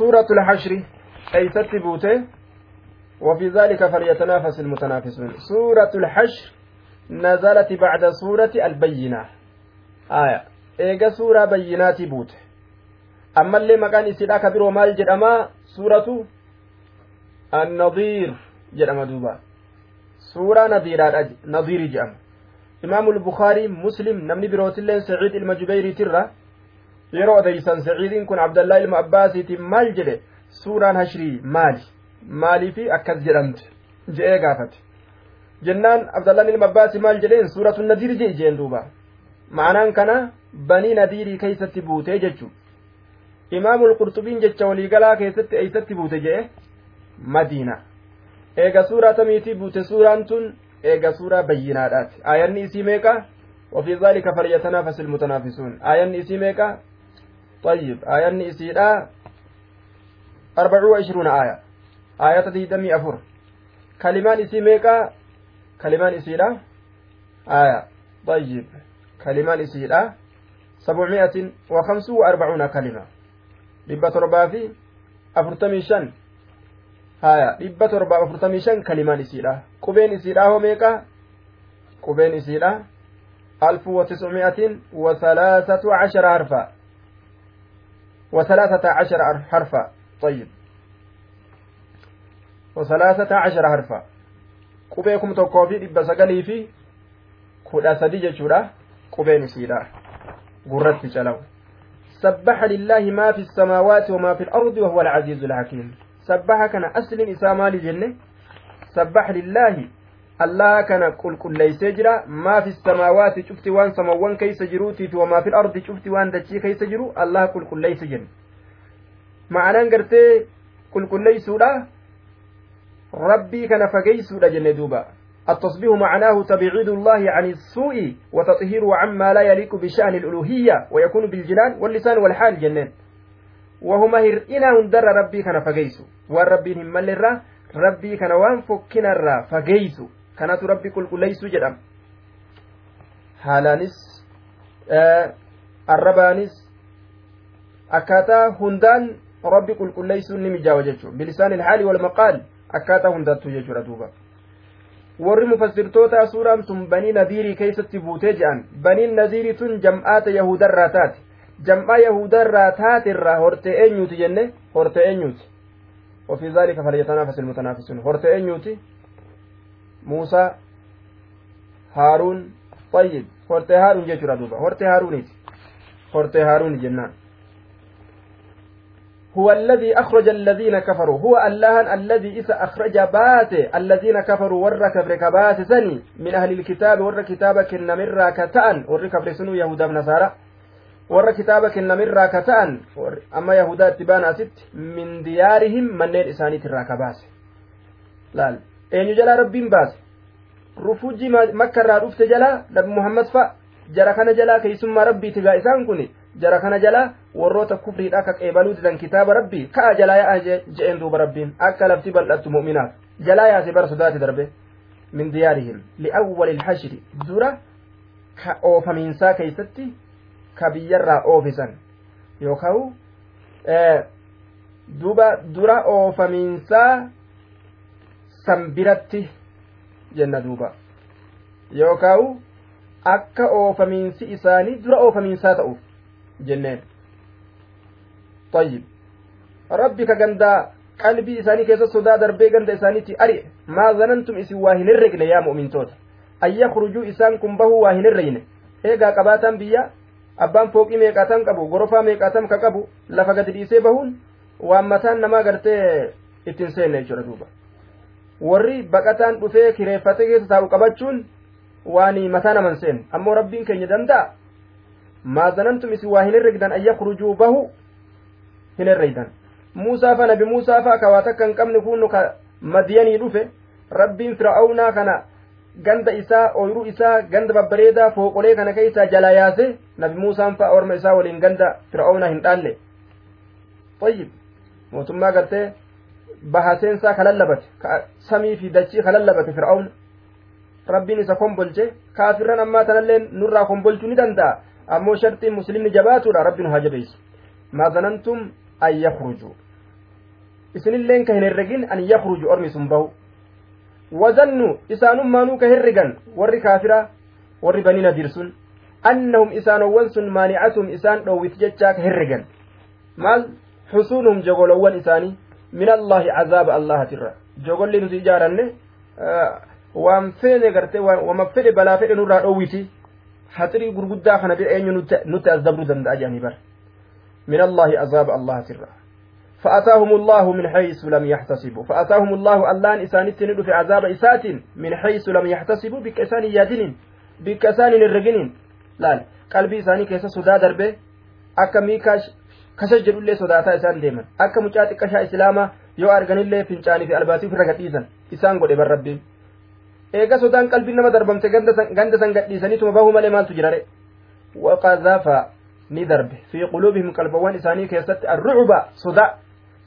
سورة الحشر أيست بوته وفي ذلك فليتنافس المتنافسون. سورة الحشر نزلت بعد سورة البينة آية. إيجا سورة بينات بوته أما اللي مكان إسيدا كبير ومال جدما سورة النظير جدما دوبا. سورة نظيرة نظير جدما إمام البخاري مسلم نمني بروتلين سعيد المجبيري ترى. Yeroo odeysan saciidiin kun abdallaa ilma abbaasiitiin maal jedhe suuraan hashrii maali maaliifi akkas jedhamte je'ee gaafate jennaan abdallaan ilma abbaasi maal jedheen suuratu nadiir je ijeen duuba ma'anaan kana banii nadiirii keeysatti buutee jechuu imaamul qurxubiin jecha waliigalaa keessatti eeysatti buute jedhe madiina eega suuraa tamiitii buute suuraan tun eega suuraa bayyinaadhaati aayanni isii meeqa وفي ذلك فليتنافس المتنافسون آية إسي ميكا طيب آية إسيدا أربع وعشرون آية آية تدمي أفر كلمان إسي ميكا كلمان إسيدا آية طيب كلمان إسيدا سبعمائة وخمس وأربعون كلمة shan haya dhibba torbaaf afurtamii shan kalimaan isiidha qubeen isiidha hoo meeqa qubeen isiidha alfu wa tiscumi'atin wa salaasatu cashara harfa وثلاثة عشر حرفا. طيب. وثلاثة عشر حرفا. fi dhibba sagalii fi kudha sadi jechuudha qubeen isiidha gurratti calawu سبح لله ما في السماوات وما في الأرض وهو العزيز الحكيم. سبح كان أسل إسامة لجنة سبح لله الله كان قل قل ليس جرا ما في السماوات شفت وان سموان كيس جروتي وما في الأرض شفت وان دشي كيس جرو الله قل قل ليس جن معنى قرتي قل قل ليس ربي كان فقيس جنة دوبا التصبيح معناه تبعيد الله عن السوء وتطهيره عما لا يليق بشأن الألوهية ويكون بالجنان واللسان والحال جنان وهما هرئنا هندر ربي كان فقيسو والربي هم الرا ربي كان وان فكنا فقيسو كل كليسو جدام حالانس آه الربانس akkaataa hundaan rabbi qulqulleeysuun ni mijaawa jechuudha bilisaan ilhaali wal maqaal akkaataa hundaattu jechuudha duuba warri mufassirtoota suuraan tun banii nadiirii keessatti buutee jedhan baniin nadiirii tun jam'aata yahudarraa taate jam'aa yahudarraa taatirraa hortee eenyuuti jenne hortee eenyuuti وفي ذلك فليتنافس المتنافسون هرت أنيوتي موسى هارون طيب هرت هارون جيشورا دوبا هرت هارونيتي هرت هارون جنان هو الذي أخرج الذين كفروا هو الله الذي إذا أخرج بات الذين كفروا ور كفر كبات سني من أهل الكتاب ور كتابك النمر كتان ور كفر سنو يهودا نصارى ور كتابك النمر كتان أما يهودا تبان أست من ديارهم من نير إساني تراكباس لا eenyu jalaa rabbiin baase? Rufuji makka irraa dhufte jalaa? Nabi muhammad fa jara kana jalaa keessummaa rabbiiti gaa isaan kun jara kana jalaa warroota kufriidha akka qeebaluu didan kitaaba rabbii? Ka'a jalaa ya'a je'een duuba rabbiin. Akka lafti bal'attu mu'minaaf jalaa yaase bara sodaati darbe. Min diyaarihim li'awwali ilhashri dura ka oofamiinsaa keeysatti ka biyyarraa oofisan. Yookaa'u duuba dura oofamiinsaa san biratti jenna duuba yookaan akka oofamiinsi isaanii dura oofamiinsaa ta'uuf jenneen طيب rabbi ka gandaa qalbii isaanii keessa sodaa darbee ganda isaaniitti ari'e maa zanantum isin waa hin herregne yaa mu'mintoota an yakrujuu isaan kun bahuu waa hin herreyne eegaa qabaataan biyya abbaan fooqii meeqaataan qabu gorofaa meeqaatam ka qabu lafa gadi dhiisee bahuun waan mataan namaa gartee ittiin seenne jechuudha duuba Warri baqataan dhufee kireeffate keessa taa'u qabachuun waan mataa naman seen ammoo rabbiin keenya danda'a. Maa zanantum isin waa hin herregdan an yakrujuu bahu hin herreydan. Muusaa fa nabi muusaa fa ka waa takka hin qabne kunnu ka madiyanii dhufe. Rabbiin fir'aawnaa kana ganda isaa ooyruu isaa ganda babbareedaa fooqolee kana keessaa jala yaase nabi muusaan fa orma isaa waliin ganda fir'aawnaa hin dhaalle. Tayyib. Mootummaa gartee bahaseensaa ka lallabate ka samii fi dachii ka lallabate fir'aawna rabbiin isa kombolche. Kaafirran ammaa tanallee nurraa kombolchuu ni danda'a. Ammoo shartiin muslimni jabaatuudha rabbi nu haa jabeessu maa an yakrujuu isinilleen ka hin herregin an yakruju ormi sun bahu. Wazannu isaanummaanuu ka herregan. Warri kaafira warri banii nadiir sun. Annahum isaanowwan sun maanicatum isaan dhoowwit jechaa ka herregan. Maal? Xusuunuhum jogolowwan isaanii min allaahi cazaaba allahatirra jogolli nuti ijaaranne waan fedhe garte wama fedhe balaa fedhe nurraa dhoowwiti haxirii gurguddaa kana bira eenyu nutti azabruu danda'a jedhanii bara min allaahi azaaba allahatirra فأتاهم الله من حيث لم يحتسبوا فأتاهم الله اللان إسانت ندف عذاب إسات من حيث لم يحتسبوا بك إسان يادين بك إسان الرجنين لا قلبي إساني كيسا صدا دربه akka miikash kasha jedhullee sodaataa isaan deeman akka mucaa xiqqashaa islaamaa yoo arganillee fincaanii fi albaatii ofirra gadhiisan isaan godhe barrabbiin eega sodaan qalbii nama darbamte ganda san gadhiisaniituma bahuu malee maaltu jirare waqadhafa ni darbe fi quluubihim qalbawwan isaanii keessatti arrucuba sodaa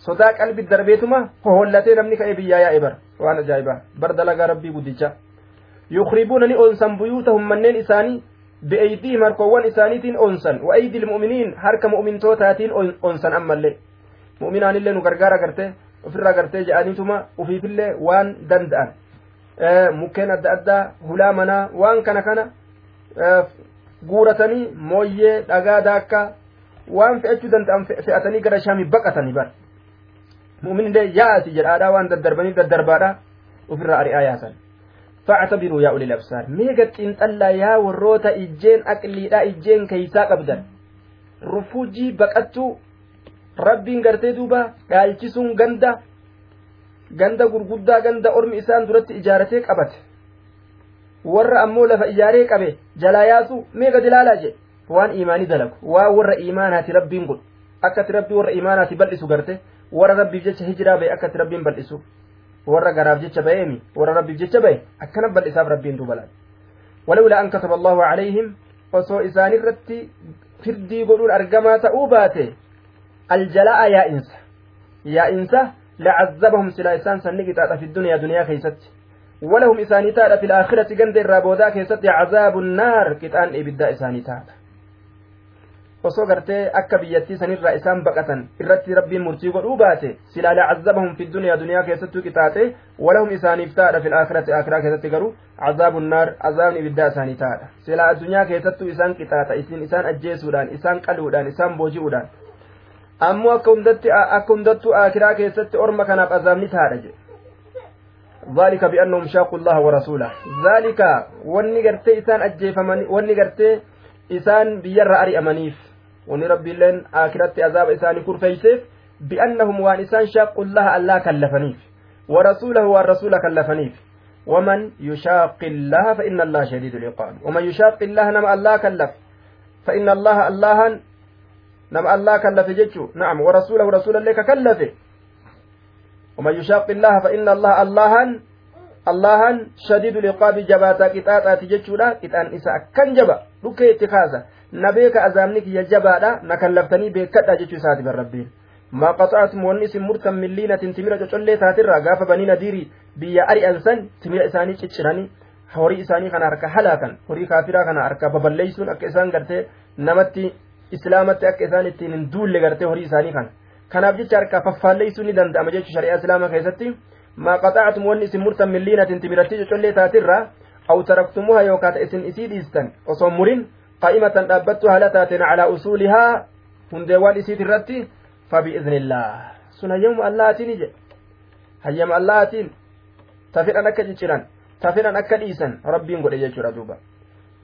sodaa qalbii darbeetuma hohollatee namni ka'ee biyyaa yaa'e bar waan ajaa'ibaa bar dalagaa rabbii guddicha yukribuuna ni onsan buyuutahum manneen isaanii bi'eeydiihim harkoowwan isaaniitiin onsan wa'eeydi ilmu'miniin harka mu'mintootaatiin onsan ammallee mu'minaanillee nu gargaara gartee ofirraa gartee jedhaniituma ufiifillee waan danda'an mukkeen adda addaa hulaa manaa waan kana kana guuratanii mooyyee dhagaa daakkaa waan fe'achuu danda'an fe'atanii gara shaamii baqatanii bara mu'minillee yaa'ati jedhaadhaa waan daddarbanii daddarbaadhaa ofirraa ari'aa yaasan factabiruu yaa ulil absaar mee gaxxinxallaa yaa warroota ijjeen aqliidhaa ijjeen keeysaa qabdan. Rufujii baqattuu rabbiin gartee duuba dhaalchisuun ganda ganda gurguddaa ganda ormi isaan duratti ijaaratee qabate warra ammoo lafa ijaaree qabe jalaa yaasu mee gad ilaalaa jedhe waan iimaanii dalagu. Waa warra iimaanaati rabbiin godhu akkati rabbii warra iimaanaati bal'isu garte. Warra rabbiif jecha hijiraa ba'e akkati rabbiin bal'isu. Warra garaaf jecha ba'eemi warra rabbiif jecha ba'e akkana bal'isaaf rabbiin duubalaan walawlaa an kataba allahu calayhim osoo isaanirratti firdii godhuun argamaa ta'uu baate الجلاء يا إنسى يا إنسى لعذبهم سلا إسان سنقطع في الدنيا دنيا كيست ولهم إساني تالا في الآخرة قند الرابودا كيست عذاب النار كتان إبدا إساني تالا osoo gartee akka biyyattii sanirraa isaan baqatan irratti rabbiin murtii godhuu baate silaa lacazabahum fi duniyaa duniyaa keessattuu qixaaxe walahum isaaniif taadha fil aakhirati aakiraa keessatti garuu cazaabu naar azaabni ibiddaa isaanii taadha silaa addunyaa keessattuu isaan qixaaxa isin isaan ajjeesuudhaan isaan qaluudhaan isaan booji'uudhaan ammoo akka hundatti akka hundattuu aakiraa keessatti orma kanaaf azaabni taadha jedhe ذلك بأنهم شاقوا الله ورسوله ذلك wanni gartee isaan ajjeefamanii wanni gartee isaan biyyarra ari'amaniif wanni rabbiilleen aakiratti azaaba isaanii kurfeeyseef bi'annahum waan isaan shaaqu llaha allaa kallafaniif ورسوله والرسول كلفنيف ومن يشاق الله فإن الله شديد العقاب ومن يشاق الله نما الله كلف فإن الله الله نما الله كلف جتشو نعم ورسوله رسول الله كلف ومن يشاق الله فإن الله الله الله شديد العقاب جباتا كتاتا تجتشو لا كتان إسا كان جبا لكي اتخاذا نبيك أزامنك يا جبادا نكلفتني بكتا جتشو ساتي بالربين ما قطعتم ونس مرتم من لينة تميرة جولي تاترا غاف بني نديري بيا أري أنسان تميرة إساني تشراني horii isaanii kana harka halaakan horii kaafiraa kana harka baballeeysuun akka isaan gartee namatti islaamatti akka isaan ittiin hin duulle gartee horii isaanii kana kanaaf jecha harkaa faffaalleeysuu ni danda'ama jechuun shari'aa islaamaa keessatti maa qaxaatum wanni isin murtan milliinatin timiratti cocollee taatirraa aw taraktumuha isin isii dhiistan osoo murin qaa'imatan dhaabbattu haala taateen calaa usuulihaa hundeewwan isiit irratti fabi'iznillah sun hayyama allahaatiin jedhe hayyama allahaatiin tafedhan akka cicciran tafedhan akka dhiisan rabbiin godhe jechuudha duuba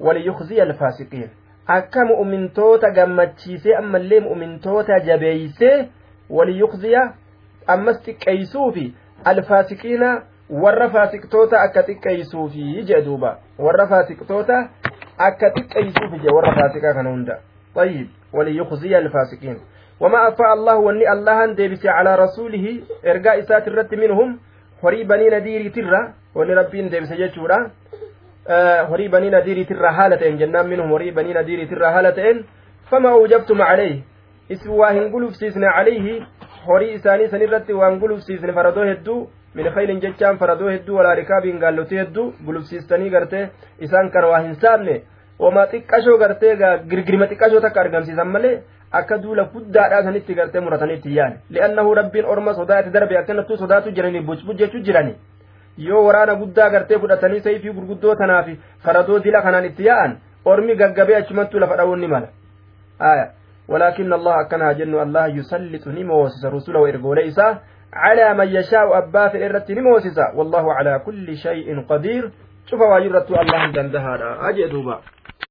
waliyukhziya alfaasiqiin akka mu'mintoota gammachiisee ammallee mu'mintoota jabeeysee waliyukhziya ammas xiqqeeysuufi alfaasiqiina warra faasiqtoota akka xiqqeeysuufi jee duuba warra faasiqtoota akka xiqqeeysuufi jee warra faasiqaa kana hunda طيب وليخزي الفاسقين وما أفاء الله وني الله ديبس على رسوله إرجاء إسات الرت منهم horii banii nadiirii tirra wani rabbiin deebise jechuudha horii banii nadiirii tirra haala ta'en jennaan minhum horii banii nadiirii tirra haala ta'en fama awjabtum calayhi isin waa hin gulufsiisne calayhi horii isaanii san irratti waan gulufsiisne faradoo hedduu min khaylin jechaan faradoo hedduu walaa rikaabiin gaallotii hedduu gulufsiistanii gartee isaan kana waa hin saamne wama xiqqashoo gartee girgirima xiqqashoo takka argamsiisan malee akka duula guddaadhaa sanitti gartee muratanitti yaane li'annahu rabbiin orma sodaate darbe akkanattuu sodaatu jiranii bucbucjechuu jirani yoo waraana guddaa gartee fudhatanii sayfii gurguddoo tanaa fi faradoo dila kanaan itti yaa'an ormi gaggabee achumattuu lafa dha'uun ni mala aya ولكن الله أكنها جن الله يسلط نموسس رسوله وإرجول على من يشاء أبا في الإرة نموسس والله على كل شيء قدير. شوف واجرة الله دندها أجي دوبا.